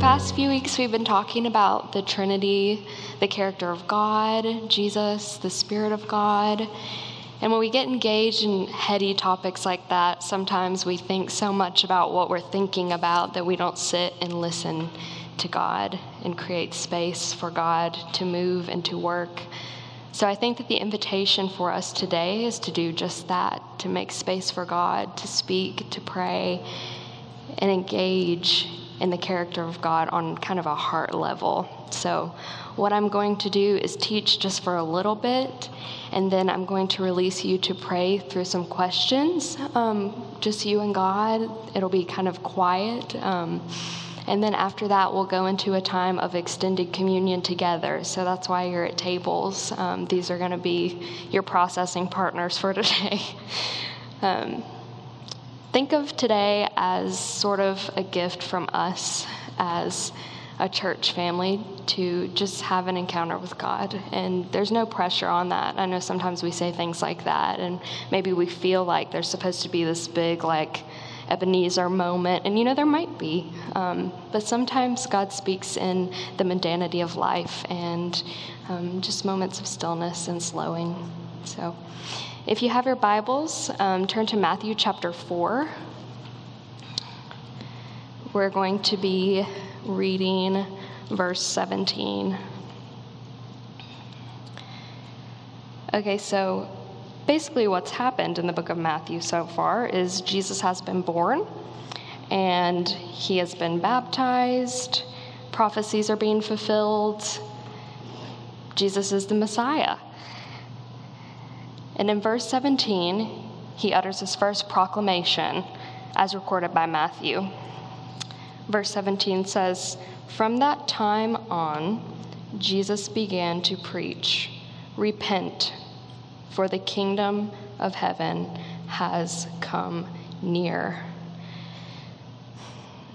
past few weeks, we've been talking about the Trinity, the character of God, Jesus, the Spirit of God. And when we get engaged in heady topics like that, sometimes we think so much about what we're thinking about that we don't sit and listen to God and create space for God to move and to work. So I think that the invitation for us today is to do just that to make space for God, to speak, to pray, and engage in the character of God on kind of a heart level. So, what I'm going to do is teach just for a little bit, and then I'm going to release you to pray through some questions, um, just you and God. It'll be kind of quiet. Um, and then after that, we'll go into a time of extended communion together. So that's why you're at tables. Um, these are going to be your processing partners for today. Think of today as sort of a gift from us as a church family to just have an encounter with God. And there's no pressure on that. I know sometimes we say things like that, and maybe we feel like there's supposed to be this big, like, Ebenezer moment. And you know, there might be. Um, but sometimes God speaks in the mundanity of life and um, just moments of stillness and slowing. So if you have your Bibles, um, turn to Matthew chapter 4. We're going to be reading verse 17. Okay, so basically what's happened in the book of Matthew so far is Jesus has been born and he has been baptized, prophecies are being fulfilled. Jesus is the Messiah. And in verse 17, he utters his first proclamation as recorded by Matthew. Verse 17 says, From that time on, Jesus began to preach, Repent for the kingdom of heaven has come near.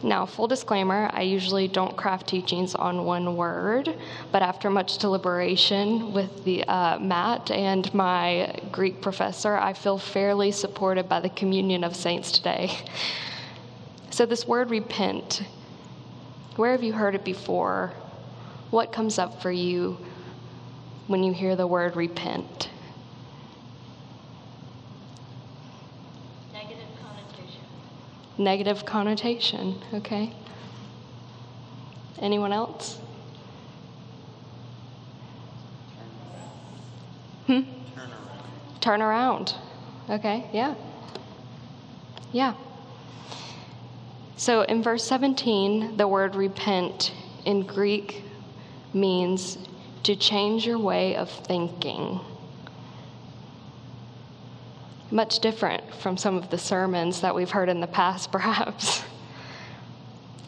Now, full disclaimer, I usually don't craft teachings on one word, but after much deliberation with the uh, Matt and my Greek professor, I feel fairly supported by the communion of saints today. So, this word repent, where have you heard it before? What comes up for you when you hear the word repent? Negative connotation, okay? Anyone else? Hmm? Turn around. Turn around. Okay, yeah. Yeah. So in verse 17, the word repent in Greek means to change your way of thinking much different from some of the sermons that we've heard in the past, perhaps.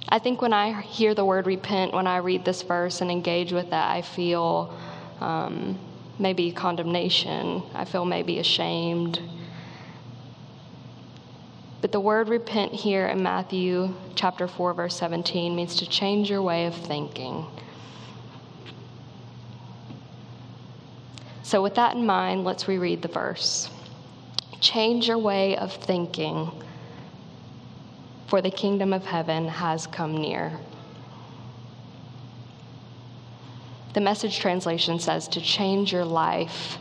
I think when I hear the word repent, when I read this verse and engage with that, I feel um, maybe condemnation. I feel maybe ashamed. But the word repent here in Matthew chapter 4, verse 17 means to change your way of thinking. So, with that in mind, let's reread the verse. Change your way of thinking, for the kingdom of heaven has come near. The message translation says to change your life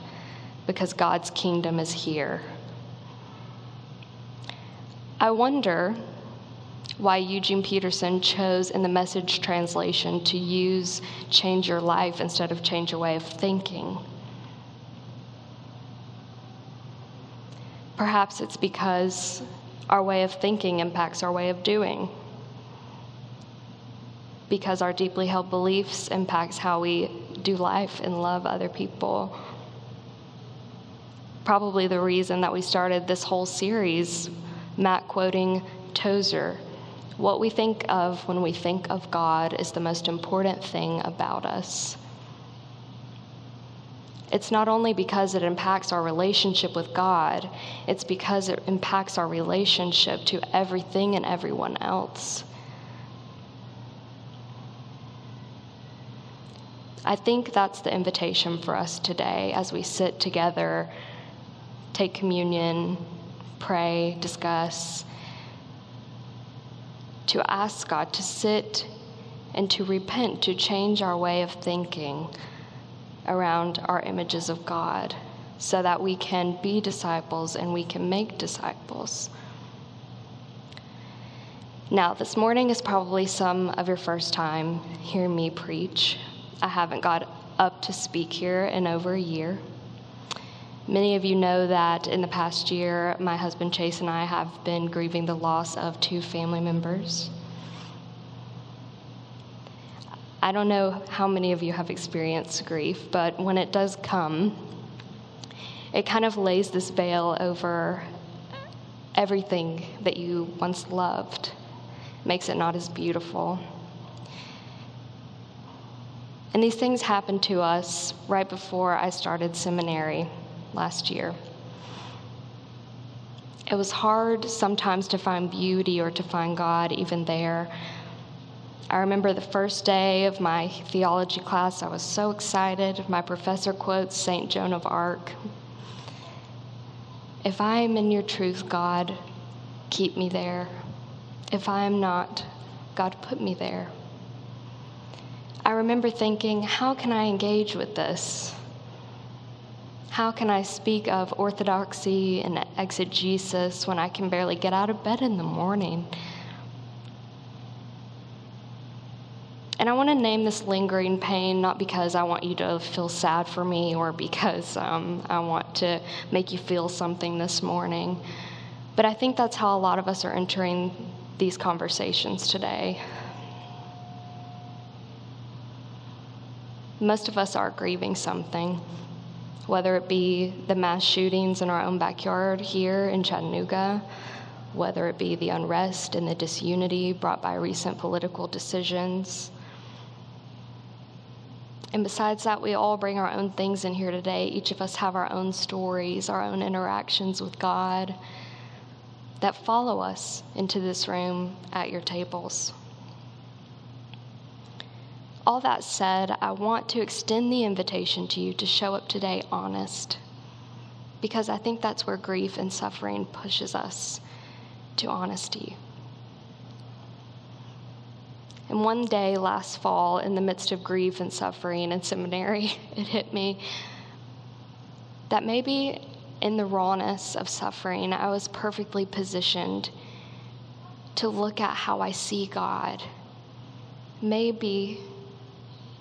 because God's kingdom is here. I wonder why Eugene Peterson chose in the message translation to use change your life instead of change your way of thinking. Perhaps it's because our way of thinking impacts our way of doing. Because our deeply held beliefs impacts how we do life and love other people. Probably the reason that we started this whole series, Matt quoting Tozer. What we think of when we think of God is the most important thing about us. It's not only because it impacts our relationship with God, it's because it impacts our relationship to everything and everyone else. I think that's the invitation for us today as we sit together, take communion, pray, discuss, to ask God to sit and to repent, to change our way of thinking around our images of God so that we can be disciples and we can make disciples. Now, this morning is probably some of your first time hearing me preach. I haven't got up to speak here in over a year. Many of you know that in the past year, my husband Chase and I have been grieving the loss of two family members. I don't know how many of you have experienced grief, but when it does come, it kind of lays this veil over everything that you once loved, makes it not as beautiful. And these things happened to us right before I started seminary last year. It was hard sometimes to find beauty or to find God even there. I remember the first day of my theology class, I was so excited. My professor quotes St. Joan of Arc If I am in your truth, God, keep me there. If I am not, God, put me there. I remember thinking, how can I engage with this? How can I speak of orthodoxy and exegesis when I can barely get out of bed in the morning? And I want to name this lingering pain not because I want you to feel sad for me or because um, I want to make you feel something this morning, but I think that's how a lot of us are entering these conversations today. Most of us are grieving something whether it be the mass shootings in our own backyard here in Chattanooga, whether it be the unrest and the disunity brought by recent political decisions. And besides that, we all bring our own things in here today. Each of us have our own stories, our own interactions with God that follow us into this room at your tables. All that said, I want to extend the invitation to you to show up today honest, because I think that's where grief and suffering pushes us to honesty. And one day last fall, in the midst of grief and suffering in seminary, it hit me that maybe in the rawness of suffering, I was perfectly positioned to look at how I see God. Maybe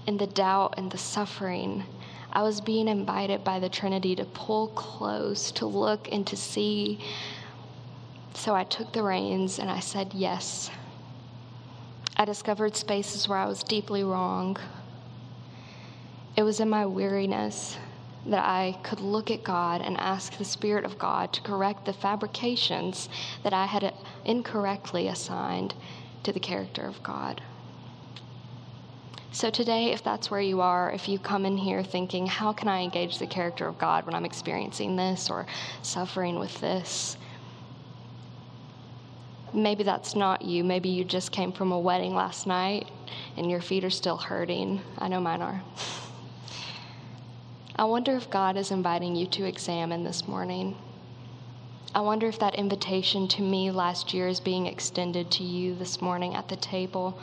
in the doubt and the suffering, I was being invited by the Trinity to pull close, to look and to see. So I took the reins and I said yes. I discovered spaces where I was deeply wrong. It was in my weariness that I could look at God and ask the Spirit of God to correct the fabrications that I had incorrectly assigned to the character of God. So, today, if that's where you are, if you come in here thinking, how can I engage the character of God when I'm experiencing this or suffering with this? Maybe that's not you. Maybe you just came from a wedding last night and your feet are still hurting. I know mine are. I wonder if God is inviting you to examine this morning. I wonder if that invitation to me last year is being extended to you this morning at the table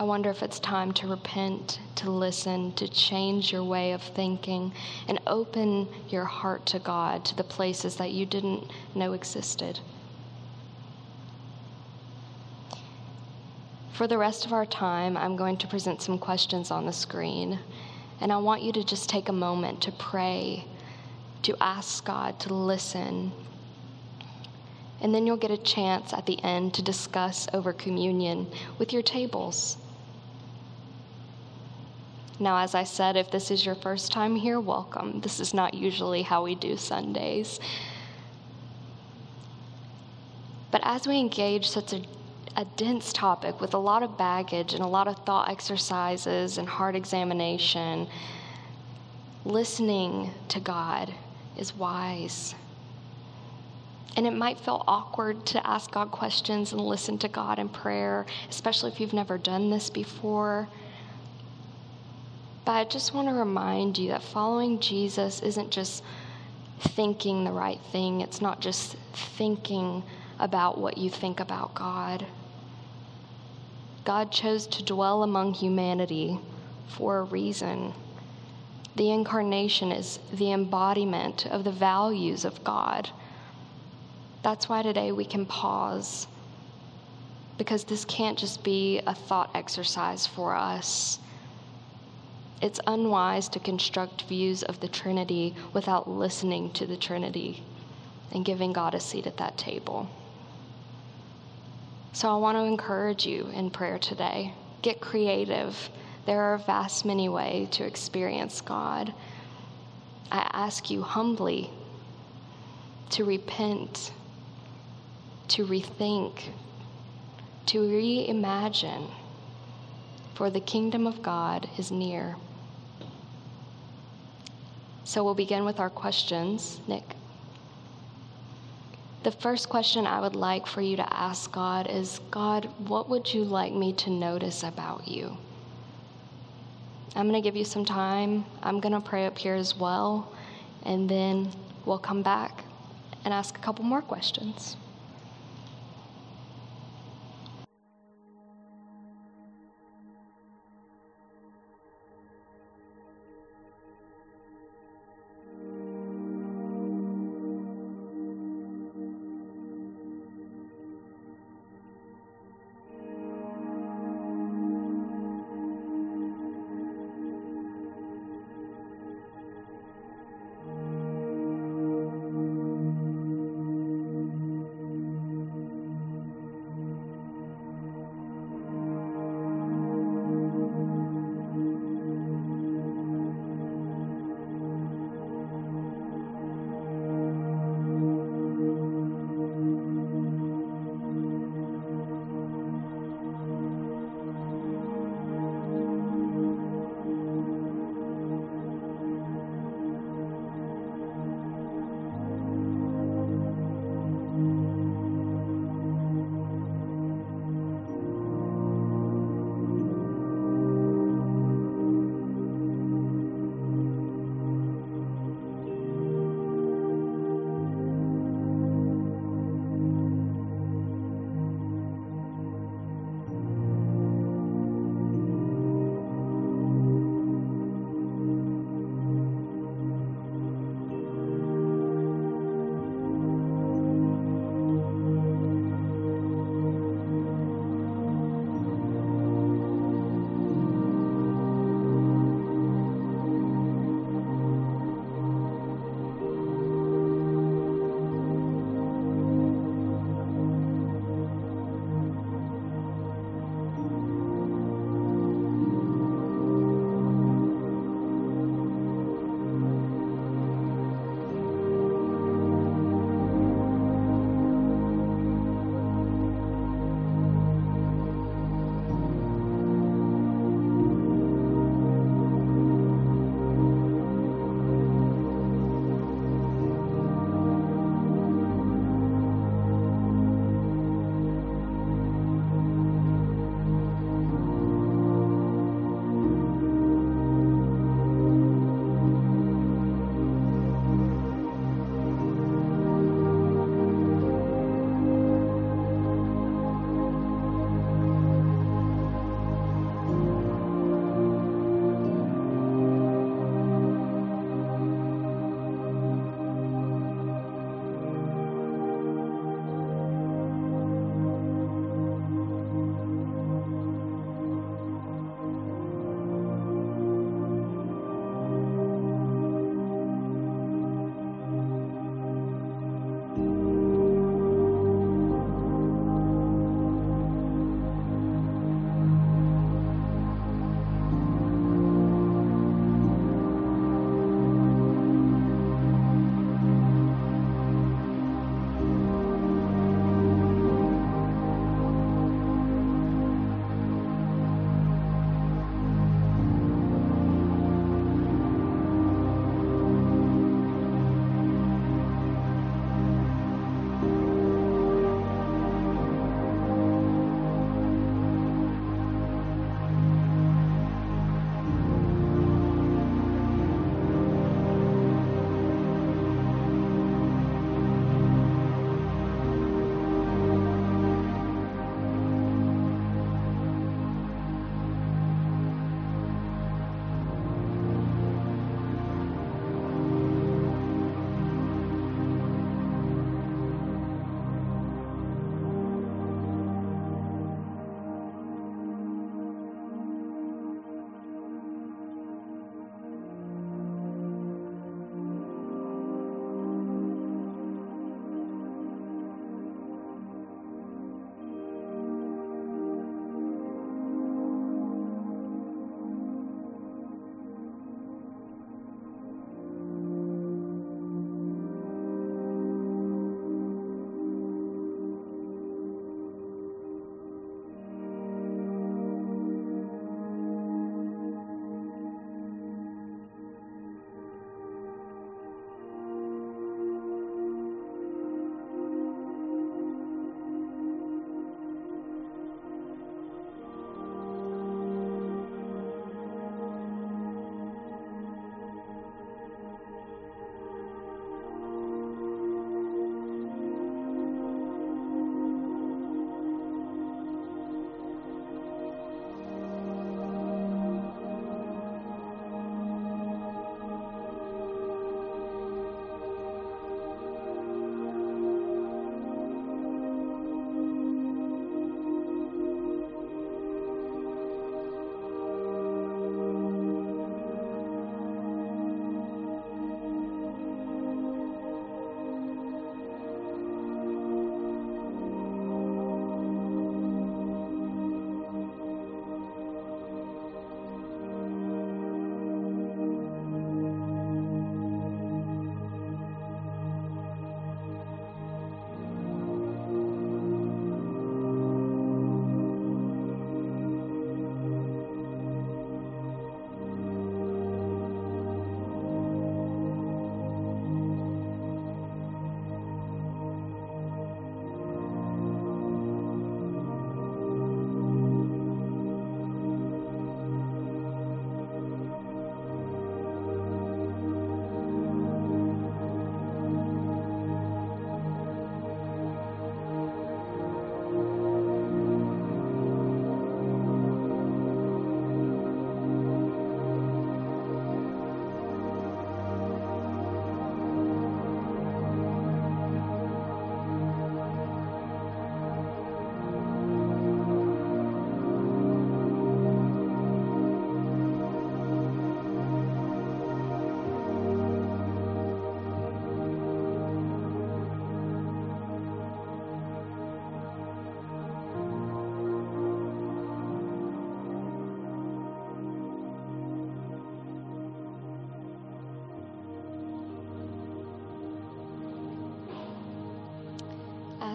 I wonder if it's time to repent, to listen, to change your way of thinking, and open your heart to God, to the places that you didn't know existed. For the rest of our time, I'm going to present some questions on the screen, and I want you to just take a moment to pray, to ask God to listen. And then you'll get a chance at the end to discuss over communion with your tables. Now, as I said, if this is your first time here, welcome. This is not usually how we do Sundays. But as we engage such a, a dense topic with a lot of baggage and a lot of thought exercises and heart examination, listening to God is wise. And it might feel awkward to ask God questions and listen to God in prayer, especially if you've never done this before. I just want to remind you that following Jesus isn't just thinking the right thing, it's not just thinking about what you think about God. God chose to dwell among humanity for a reason. The incarnation is the embodiment of the values of God. That's why today we can pause, because this can't just be a thought exercise for us. It's unwise to construct views of the Trinity without listening to the Trinity and giving God a seat at that table. So I want to encourage you in prayer today. Get creative. There are a vast many ways to experience God. I ask you humbly to repent, to rethink, to reimagine, for the kingdom of God is near. So we'll begin with our questions. Nick. The first question I would like for you to ask God is God, what would you like me to notice about you? I'm going to give you some time. I'm going to pray up here as well, and then we'll come back and ask a couple more questions.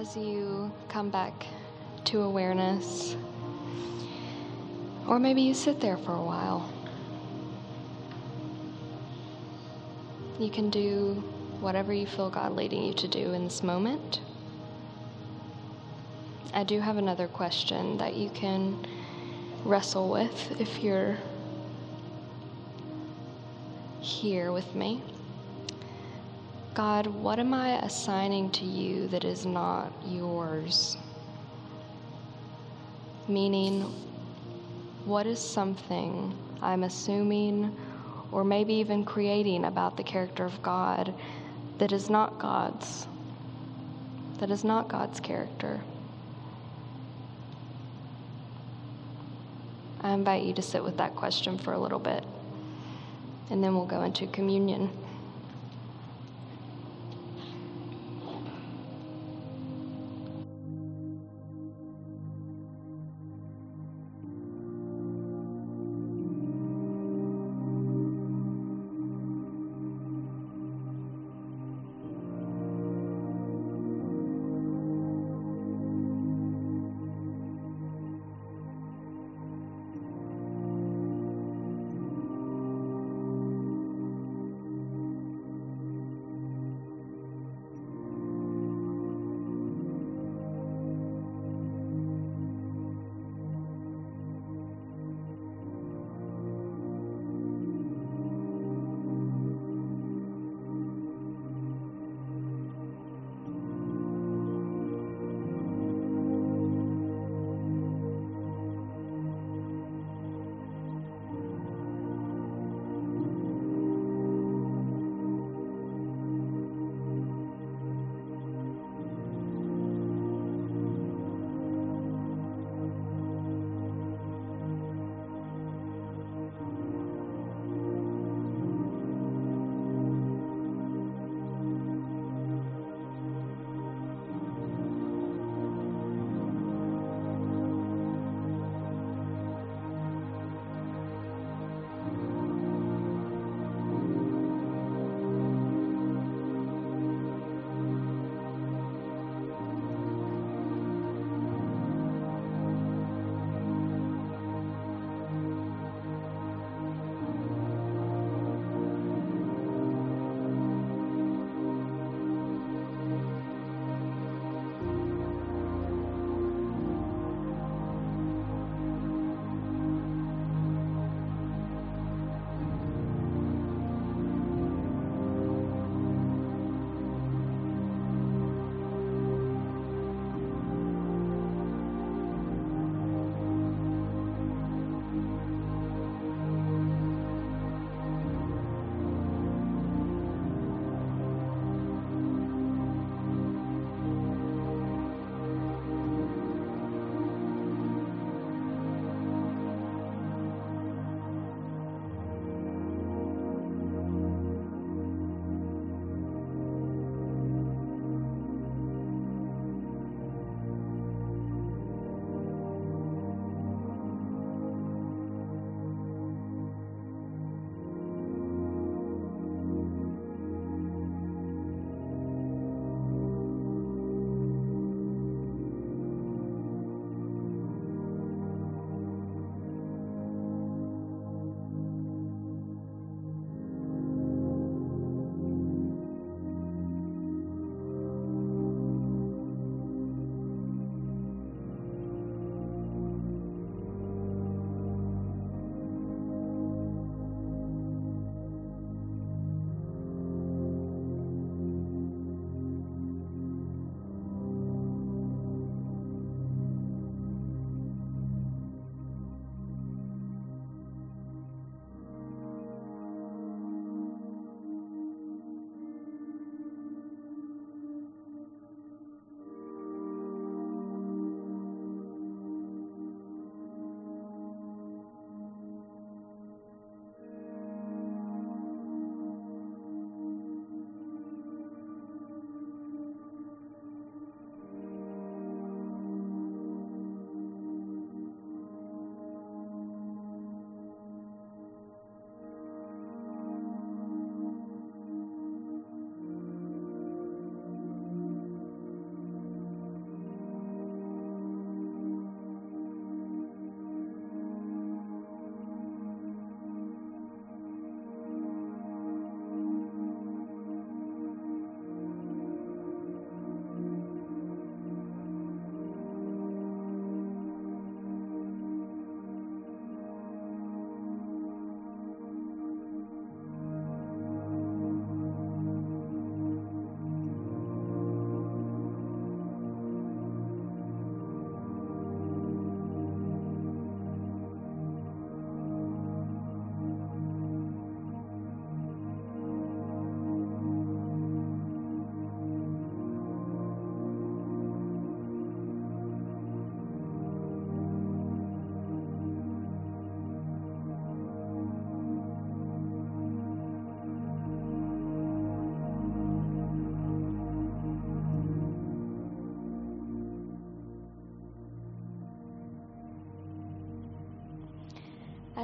As you come back to awareness, or maybe you sit there for a while, you can do whatever you feel God leading you to do in this moment. I do have another question that you can wrestle with if you're here with me. God, what am I assigning to you that is not yours? Meaning, what is something I'm assuming or maybe even creating about the character of God that is not God's? That is not God's character. I invite you to sit with that question for a little bit, and then we'll go into communion.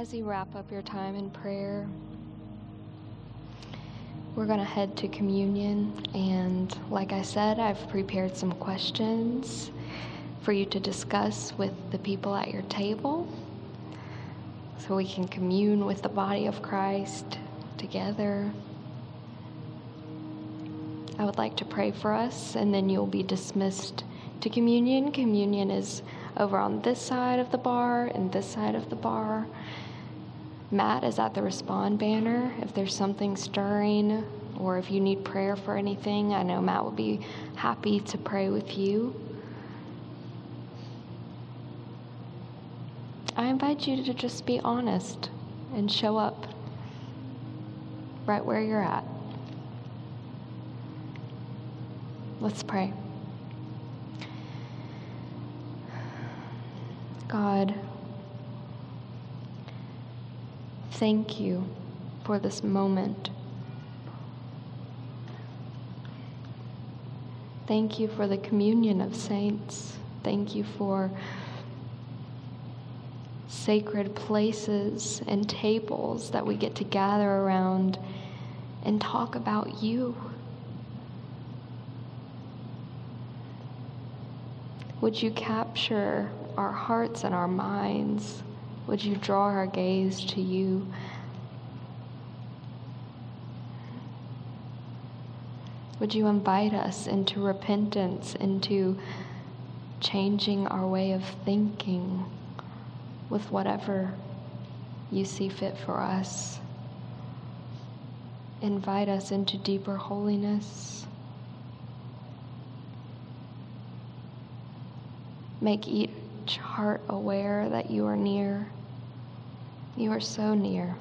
As you wrap up your time in prayer, we're going to head to communion. And like I said, I've prepared some questions for you to discuss with the people at your table so we can commune with the body of Christ together. I would like to pray for us, and then you'll be dismissed to communion. Communion is over on this side of the bar and this side of the bar. Matt is at the respond banner. If there's something stirring or if you need prayer for anything, I know Matt will be happy to pray with you. I invite you to just be honest and show up right where you're at. Let's pray. God, thank you for this moment. Thank you for the communion of saints. Thank you for sacred places and tables that we get to gather around and talk about you. Would you capture our hearts and our minds? Would you draw our gaze to you? Would you invite us into repentance, into changing our way of thinking with whatever you see fit for us? Invite us into deeper holiness. Make each heart aware that you are near. You are so near.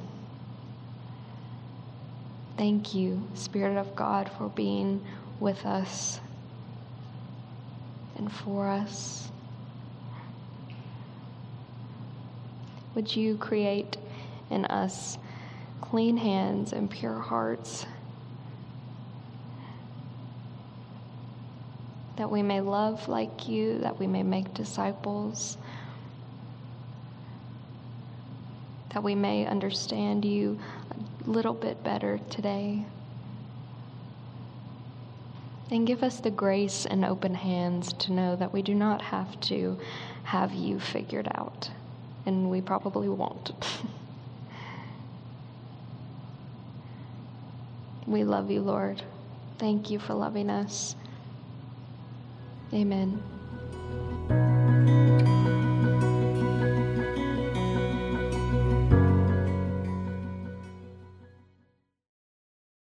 Thank you, Spirit of God, for being with us and for us. Would you create in us clean hands and pure hearts that we may love like you, that we may make disciples, that we may understand you a little bit better today. And give us the grace and open hands to know that we do not have to have you figured out, and we probably won't. we love you, Lord. Thank you for loving us. Amen.